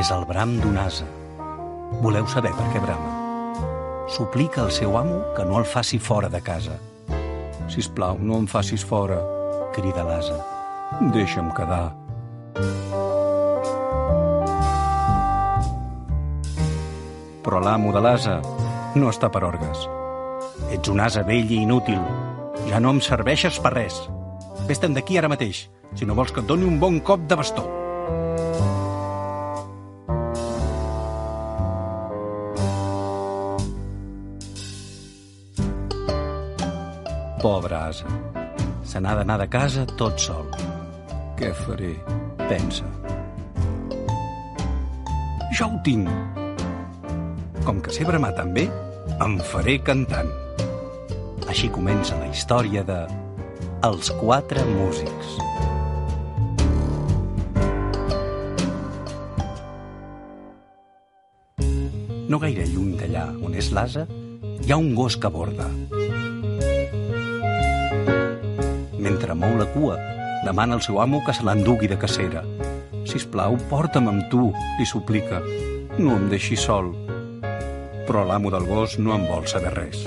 És el bram d'un ase. Voleu saber per què brama? Suplica al seu amo que no el faci fora de casa. Si plau, no em facis fora, crida l'ase. Deixa'm quedar. Però l'amo de l'ase no està per orgues. Ets un ase vell i inútil. Ja no em serveixes per res. Vés-te'n d'aquí ara mateix, si no vols que et doni un bon cop de bastó. Pobre ase. Se n'ha d'anar de casa tot sol. Què faré? Pensa. Ja ho tinc. Com que sé bramar també, em faré cantant. Així comença la història de Els quatre músics. No gaire lluny d'allà on és l'asa, hi ha un gos que borda. Mentre mou la cua, demana al seu amo que se l'endugui de cacera. Si plau, porta'm amb tu, li suplica. No em deixi sol. Però l'amo del gos no en vol saber res.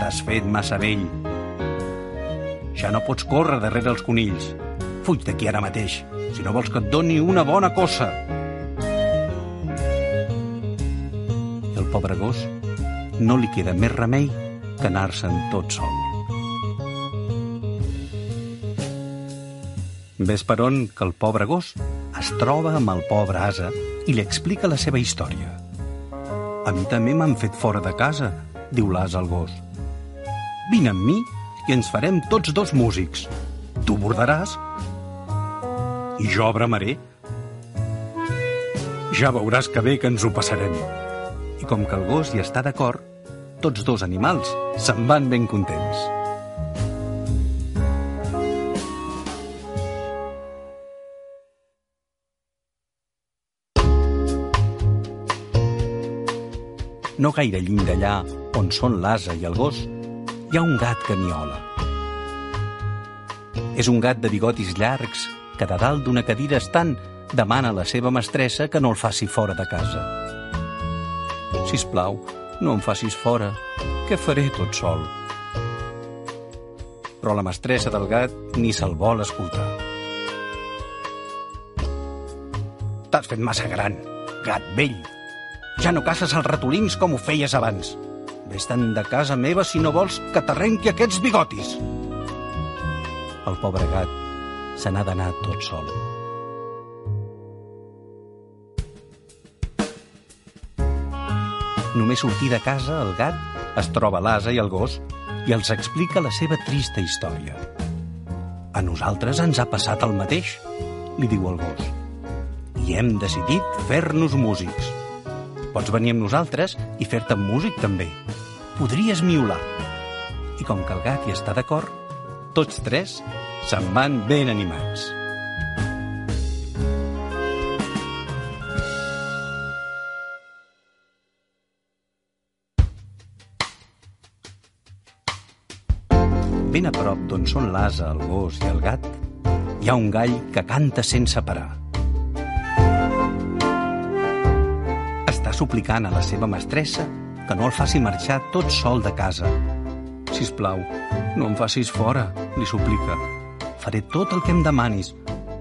T'has fet massa vell. Ja no pots córrer darrere els conills. Fuig d'aquí ara mateix, si no vols que et doni una bona cosa. I el pobre gos no li queda més remei que anar-se'n tot sol. Ves per on que el pobre gos es troba amb el pobre ase i li explica la seva història. A mi també m'han fet fora de casa, diu l'ase al gos. Vine amb mi i ens farem tots dos músics. Tu bordaràs i jo bramaré. Ja veuràs que bé que ens ho passarem. I com que el gos hi està d'acord, tots dos animals se'n van ben contents. No gaire lluny d'allà, on són l'asa i el gos, hi ha un gat que niola. És un gat de bigotis llargs que de dalt d'una cadira estant demana a la seva mestressa que no el faci fora de casa. Si plau, no em facis fora, què faré tot sol? Però la mestressa del gat ni se'l vol escoltar. T'has fet massa gran, gat vell. Ja no caces els ratolins com ho feies abans. Vés-te'n de casa meva si no vols que t'arrenqui aquests bigotis. El pobre gat se n'ha d'anar tot sol. Només sortir de casa, el gat es troba l'asa i el gos i els explica la seva trista història. A nosaltres ens ha passat el mateix, li diu el gos. I hem decidit fer-nos músics. Pots venir amb nosaltres i fer-te músic també. Podries miolar. I com que el gat hi està d'acord, tots tres se'n van ben animats. Ben a prop d'on són l'asa, el gos i el gat, hi ha un gall que canta sense parar. Està suplicant a la seva mestressa que no el faci marxar tot sol de casa. Si plau, no em facis fora, li suplica. Faré tot el que em demanis,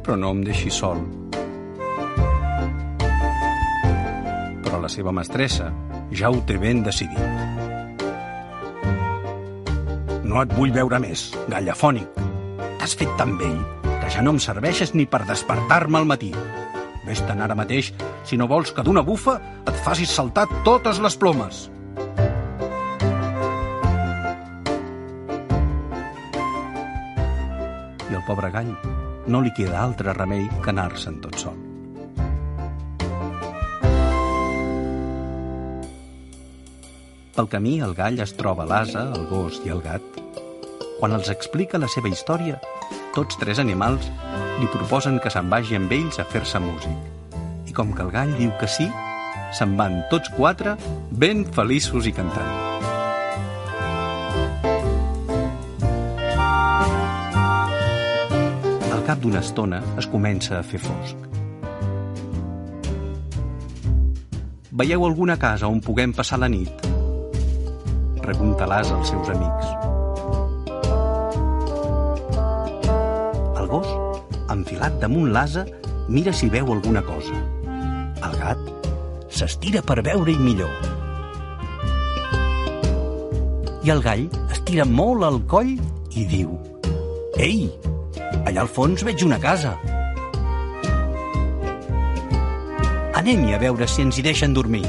però no em deixis sol. Però la seva mestressa ja ho té ben decidit. No et vull veure més, gallafònic. T'has fet tan vell que ja no em serveixes ni per despertar-me al matí. Ves-te'n ara mateix si no vols que d'una bufa et facis saltar totes les plomes. I el pobre gall no li queda altre remei que anar-se'n tot sol. Pel camí el gall es troba l'asa, el gos i el gat. Quan els explica la seva història, tots tres animals li proposen que se'n vagi amb ells a fer-se músic. I com que el gall diu que sí, se'n van tots quatre ben feliços i cantant. El cap d'una estona es comença a fer fosc. Veieu alguna casa on puguem passar la nit? Pregunta l'as als seus amics. Enfilat damunt l'asa, mira si veu alguna cosa. El gat s'estira per veure-hi millor. I el gall estira molt el coll i diu Ei, allà al fons veig una casa. Anem-hi a veure si ens hi deixen dormir.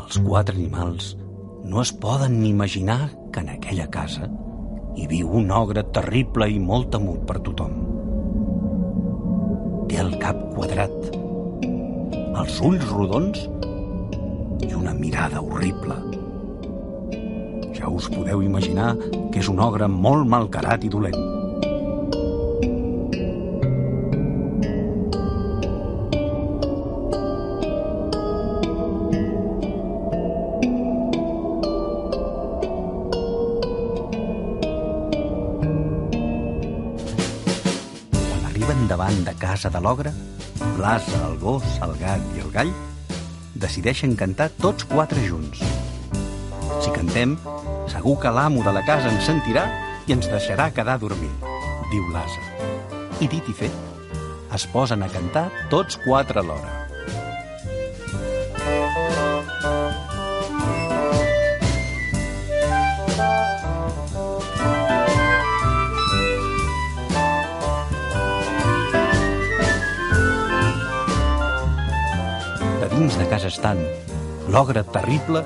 Els quatre animals no es poden ni imaginar que en aquella casa hi viu un ogre terrible i molt temut per tothom. Té el cap quadrat, els ulls rodons i una mirada horrible. Ja us podeu imaginar que és un ogre molt malcarat i dolent. Arriben davant de casa de l'ogre, l'asa, el gos, el gat i el gall decideixen cantar tots quatre junts. Si cantem, segur que l'amo de la casa ens sentirà i ens deixarà quedar a dormir, diu l'asa. I dit i fet, es posen a cantar tots quatre alhora. De dins de casa estant, l'ogre terrible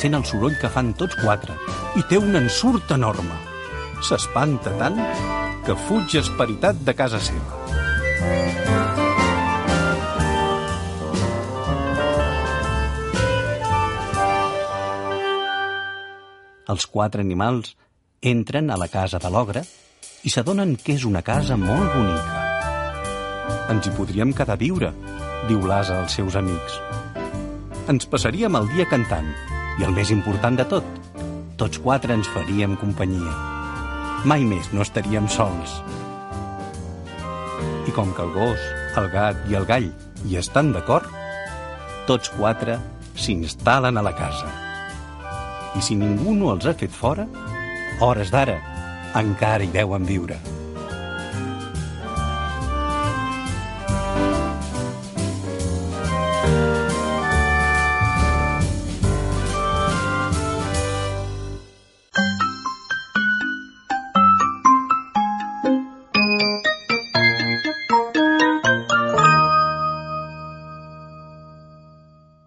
sent el soroll que fan tots quatre i té un ensurt enorme. S'espanta tant que fuig esperitat de casa seva. Els quatre animals entren a la casa de l'ogre i s'adonen que és una casa molt bonica. Ens hi podríem quedar a viure, diu l'asa als seus amics. Ens passaríem el dia cantant i el més important de tot, tots quatre ens faríem companyia. Mai més no estaríem sols. I com que el gos, el gat i el gall hi estan d'acord, tots quatre s'instal·len a la casa. I si ningú no els ha fet fora, hores d'ara, encara hi deuen viure.